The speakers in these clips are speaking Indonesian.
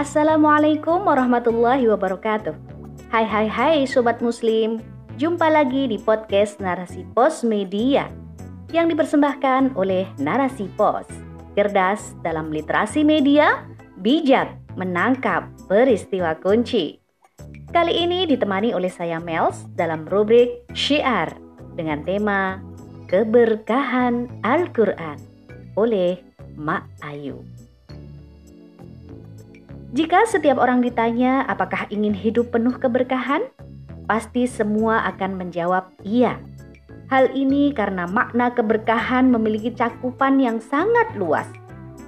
Assalamualaikum warahmatullahi wabarakatuh. Hai hai hai sobat muslim. Jumpa lagi di podcast Narasi Pos Media yang dipersembahkan oleh Narasi Pos. Cerdas dalam literasi media, bijak menangkap peristiwa kunci. Kali ini ditemani oleh saya Mels dalam rubrik Syiar dengan tema Keberkahan Al-Quran oleh Mak Ayu. Jika setiap orang ditanya apakah ingin hidup penuh keberkahan, pasti semua akan menjawab iya. Hal ini karena makna keberkahan memiliki cakupan yang sangat luas.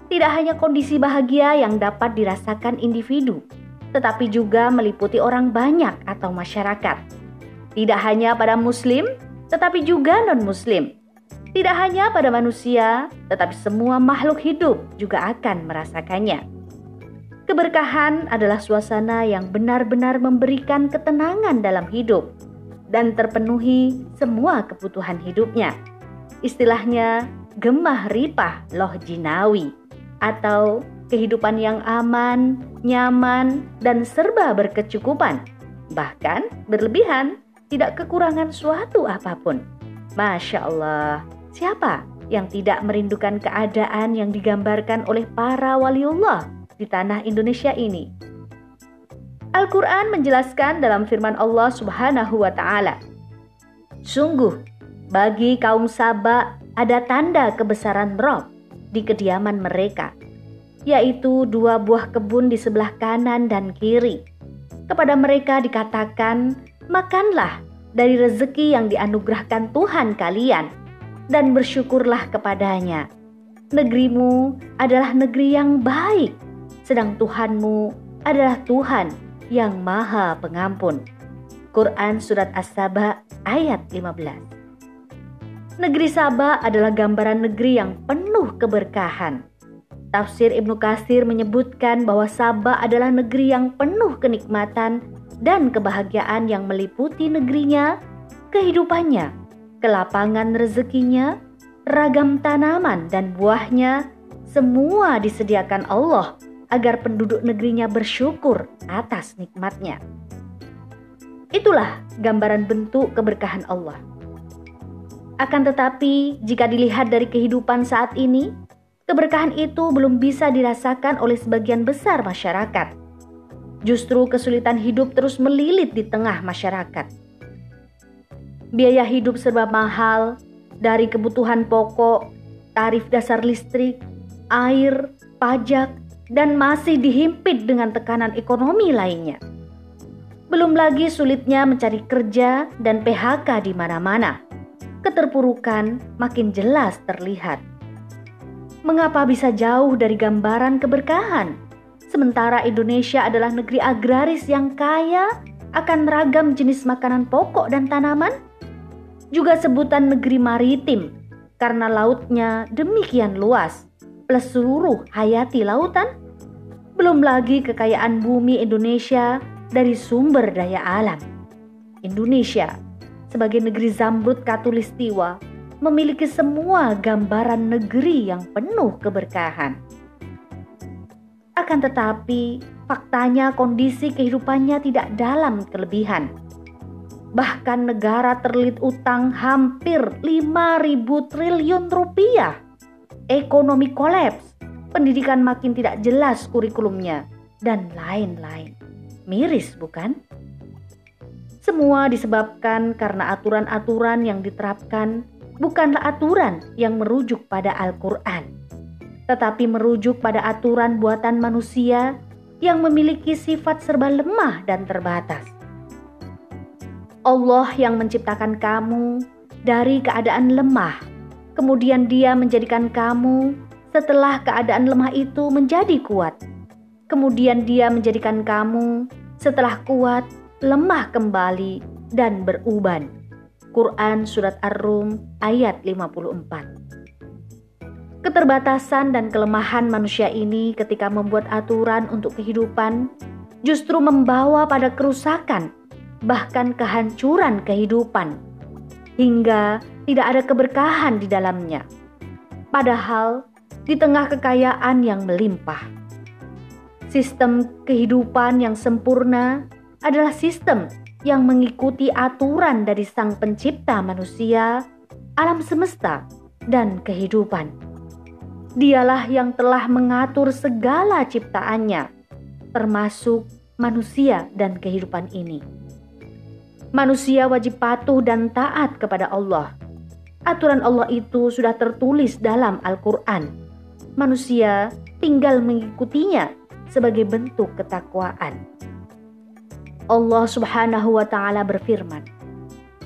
Tidak hanya kondisi bahagia yang dapat dirasakan individu, tetapi juga meliputi orang banyak atau masyarakat. Tidak hanya pada muslim, tetapi juga non-muslim. Tidak hanya pada manusia, tetapi semua makhluk hidup juga akan merasakannya. Keberkahan adalah suasana yang benar-benar memberikan ketenangan dalam hidup dan terpenuhi semua kebutuhan hidupnya. Istilahnya gemah ripah loh jinawi atau kehidupan yang aman, nyaman, dan serba berkecukupan. Bahkan berlebihan, tidak kekurangan suatu apa pun. Masya Allah, siapa yang tidak merindukan keadaan yang digambarkan oleh para waliullah di tanah Indonesia ini. Al-Quran menjelaskan dalam firman Allah Subhanahu wa Ta'ala, "Sungguh, bagi kaum Saba ada tanda kebesaran Rob di kediaman mereka, yaitu dua buah kebun di sebelah kanan dan kiri. Kepada mereka dikatakan, Makanlah dari rezeki yang dianugerahkan Tuhan kalian, dan bersyukurlah kepadanya. Negerimu adalah negeri yang baik." Sedang Tuhanmu adalah Tuhan yang Maha Pengampun. Quran Surat As-Saba ayat 15 Negeri Saba adalah gambaran negeri yang penuh keberkahan. Tafsir Ibnu Kasir menyebutkan bahwa Saba adalah negeri yang penuh kenikmatan dan kebahagiaan yang meliputi negerinya, kehidupannya, kelapangan rezekinya, ragam tanaman dan buahnya, semua disediakan Allah agar penduduk negerinya bersyukur atas nikmatnya. Itulah gambaran bentuk keberkahan Allah. Akan tetapi, jika dilihat dari kehidupan saat ini, keberkahan itu belum bisa dirasakan oleh sebagian besar masyarakat. Justru kesulitan hidup terus melilit di tengah masyarakat. Biaya hidup serba mahal, dari kebutuhan pokok, tarif dasar listrik, air, pajak, dan masih dihimpit dengan tekanan ekonomi lainnya. Belum lagi sulitnya mencari kerja dan PHK di mana-mana. Keterpurukan makin jelas terlihat. Mengapa bisa jauh dari gambaran keberkahan? Sementara Indonesia adalah negeri agraris yang kaya akan ragam jenis makanan pokok dan tanaman, juga sebutan negeri maritim karena lautnya demikian luas, plus seluruh hayati lautan belum lagi kekayaan bumi Indonesia dari sumber daya alam. Indonesia sebagai negeri zamrud katulistiwa memiliki semua gambaran negeri yang penuh keberkahan. Akan tetapi, faktanya kondisi kehidupannya tidak dalam kelebihan. Bahkan negara terlilit utang hampir 5.000 triliun rupiah. Ekonomi kolaps pendidikan makin tidak jelas kurikulumnya, dan lain-lain. Miris, bukan? Semua disebabkan karena aturan-aturan yang diterapkan bukanlah aturan yang merujuk pada Al-Quran, tetapi merujuk pada aturan buatan manusia yang memiliki sifat serba lemah dan terbatas. Allah yang menciptakan kamu dari keadaan lemah, kemudian Dia menjadikan kamu setelah keadaan lemah itu menjadi kuat. Kemudian dia menjadikan kamu setelah kuat, lemah kembali dan beruban. Quran Surat Ar-Rum ayat 54 Keterbatasan dan kelemahan manusia ini ketika membuat aturan untuk kehidupan justru membawa pada kerusakan, bahkan kehancuran kehidupan, hingga tidak ada keberkahan di dalamnya. Padahal di tengah kekayaan yang melimpah. Sistem kehidupan yang sempurna adalah sistem yang mengikuti aturan dari Sang Pencipta manusia, alam semesta, dan kehidupan. Dialah yang telah mengatur segala ciptaannya, termasuk manusia dan kehidupan ini. Manusia wajib patuh dan taat kepada Allah. Aturan Allah itu sudah tertulis dalam Al-Quran. Manusia tinggal mengikutinya sebagai bentuk ketakwaan. Allah Subhanahu wa taala berfirman,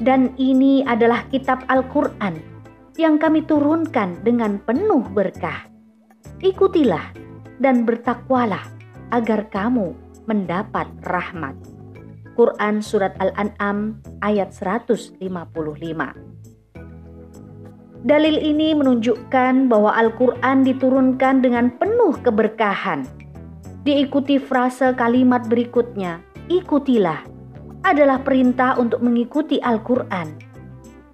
"Dan ini adalah kitab Al-Qur'an yang kami turunkan dengan penuh berkah. Ikutilah dan bertakwalah agar kamu mendapat rahmat." Quran surat Al-An'am ayat 155. Dalil ini menunjukkan bahwa Al-Quran diturunkan dengan penuh keberkahan diikuti frase kalimat berikutnya, ikutilah, adalah perintah untuk mengikuti Al-Quran,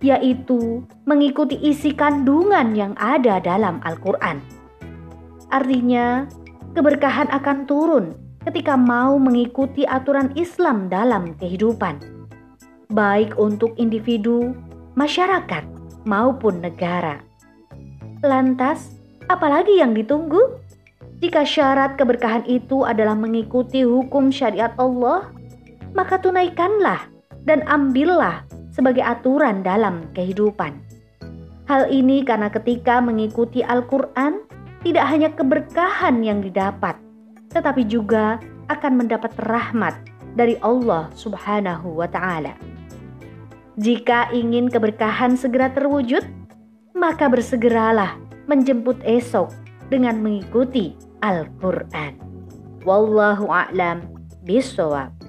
yaitu mengikuti isi kandungan yang ada dalam Al-Quran. Artinya, keberkahan akan turun ketika mau mengikuti aturan Islam dalam kehidupan, baik untuk individu, masyarakat, maupun negara. Lantas, apalagi yang ditunggu? Jika syarat keberkahan itu adalah mengikuti hukum syariat Allah, maka tunaikanlah dan ambillah sebagai aturan dalam kehidupan. Hal ini karena ketika mengikuti Al-Quran, tidak hanya keberkahan yang didapat, tetapi juga akan mendapat rahmat dari Allah Subhanahu wa Ta'ala. Jika ingin keberkahan segera terwujud, maka bersegeralah menjemput esok dengan mengikuti Al-Quran. Wallahu a'lam bishawab.